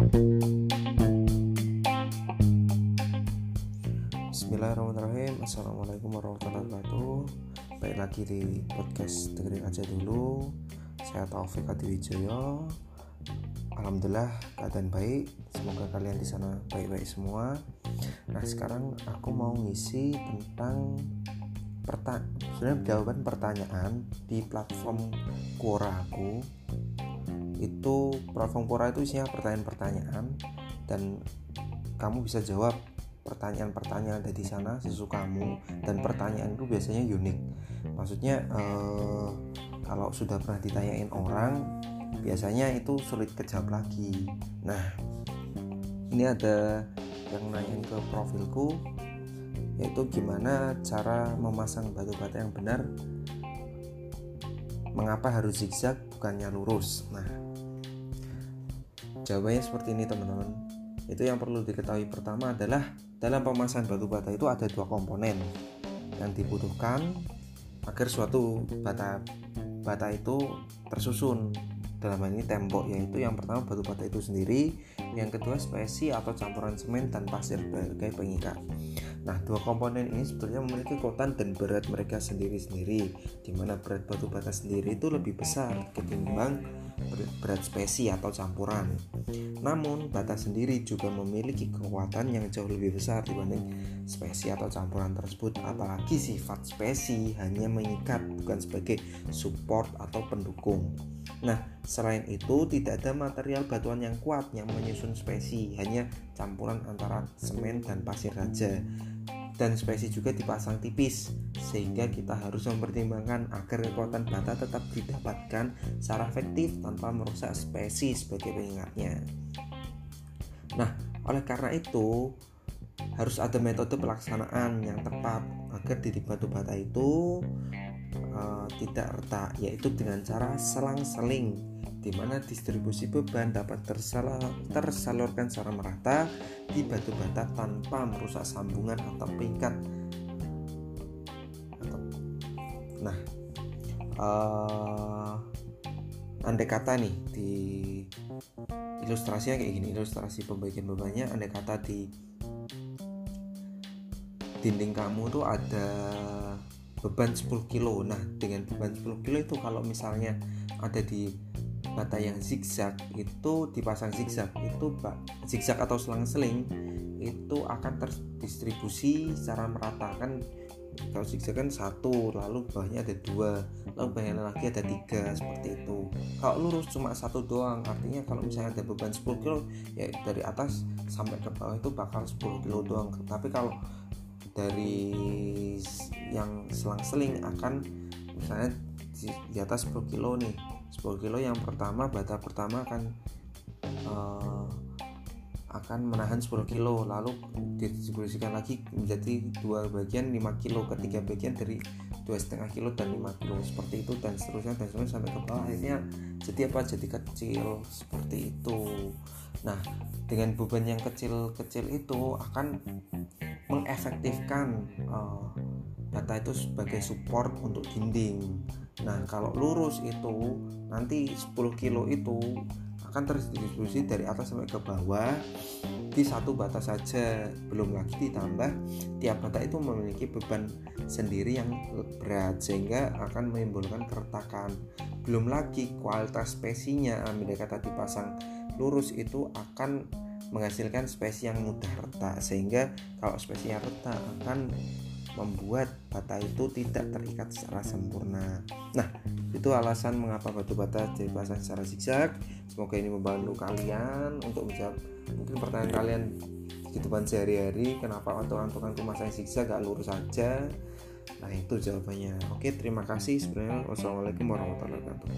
Bismillahirrahmanirrahim. Assalamualaikum warahmatullahi wabarakatuh. Baik lagi di podcast dengerin aja dulu. Saya Taufik Adiwijoyo. Alhamdulillah keadaan baik. Semoga kalian di sana baik-baik semua. Nah sekarang aku mau ngisi tentang pertanyaan sebenarnya jawaban pertanyaan di platform Quora aku itu platform Quora itu isinya pertanyaan-pertanyaan dan kamu bisa jawab pertanyaan-pertanyaan ada di sana sesukamu dan pertanyaan itu biasanya unik. Maksudnya eh, kalau sudah pernah ditanyain orang biasanya itu sulit kejawab lagi. Nah ini ada yang nanyain ke profilku yaitu gimana cara memasang batu bata yang benar? Mengapa harus zigzag bukannya lurus? Nah jawabannya seperti ini teman-teman. Itu yang perlu diketahui pertama adalah dalam pemasangan batu bata itu ada dua komponen yang dibutuhkan agar suatu bata bata itu tersusun. Dalam hal ini tembok yaitu yang pertama batu bata itu sendiri yang kedua spesi atau campuran semen dan pasir sebagai pengikat Nah, dua komponen ini sebetulnya memiliki kekuatan dan berat mereka sendiri-sendiri, di mana berat batu bata sendiri itu lebih besar ketimbang berat spesi atau campuran. Namun, bata sendiri juga memiliki kekuatan yang jauh lebih besar dibanding spesi atau campuran tersebut, apalagi sifat spesi hanya mengikat bukan sebagai support atau pendukung. Nah, selain itu tidak ada material batuan yang kuat yang menyusun spesi, hanya campuran antara semen dan pasir saja. Dan spesi juga dipasang tipis, sehingga kita harus mempertimbangkan agar kekuatan bata tetap didapatkan secara efektif tanpa merusak spesi sebagai pengingatnya. Nah, oleh karena itu harus ada metode pelaksanaan yang tepat agar titik batu bata itu uh, tidak retak yaitu dengan cara selang-seling di mana distribusi beban dapat tersalurkan secara merata di batu bata tanpa merusak sambungan atau peringkat. Nah, uh, andai kata nih di ilustrasinya kayak gini, ilustrasi pembagian bebannya andai kata di dinding kamu tuh ada beban 10 kilo nah dengan beban 10 kilo itu kalau misalnya ada di bata yang zigzag itu dipasang zigzag itu zigzag atau selang-seling itu akan terdistribusi secara merata. Kan kalau zigzag kan satu lalu bawahnya ada dua lalu bawahnya lagi ada tiga seperti itu. Kalau lurus cuma satu doang artinya kalau misalnya ada beban 10 kilo ya dari atas sampai ke bawah itu bakal 10 kilo doang. Tapi kalau dari yang selang-seling akan misalnya di atas 10 kilo nih 10 kilo yang pertama bata pertama akan uh, akan menahan 10 kilo lalu didistribusikan lagi menjadi dua bagian 5 kilo ketiga bagian dari dua setengah kilo dan 5 kilo seperti itu dan seterusnya dan seterusnya sampai ke bawah. Akhirnya jadi apa jadi kecil seperti itu. Nah dengan beban yang kecil-kecil itu akan mengefektifkan uh, data itu sebagai support untuk dinding. Nah, kalau lurus itu nanti 10 kilo itu akan terdistribusi dari atas sampai ke bawah di satu bata saja. Belum lagi ditambah tiap bata itu memiliki beban sendiri yang berat sehingga akan menimbulkan keretakan. Belum lagi kualitas spesinya ambil kata dipasang lurus itu akan menghasilkan spesies yang mudah retak sehingga kalau spesies yang retak akan membuat bata itu tidak terikat secara sempurna. Nah, itu alasan mengapa batu bata dipasang secara zigzag. Semoga ini membantu kalian untuk menjawab mungkin pertanyaan kalian di kehidupan sehari-hari kenapa waktu tukang masang zigzag gak lurus saja. Nah, itu jawabannya. Oke, terima kasih sebenarnya. Wassalamualaikum warahmatullahi wabarakatuh.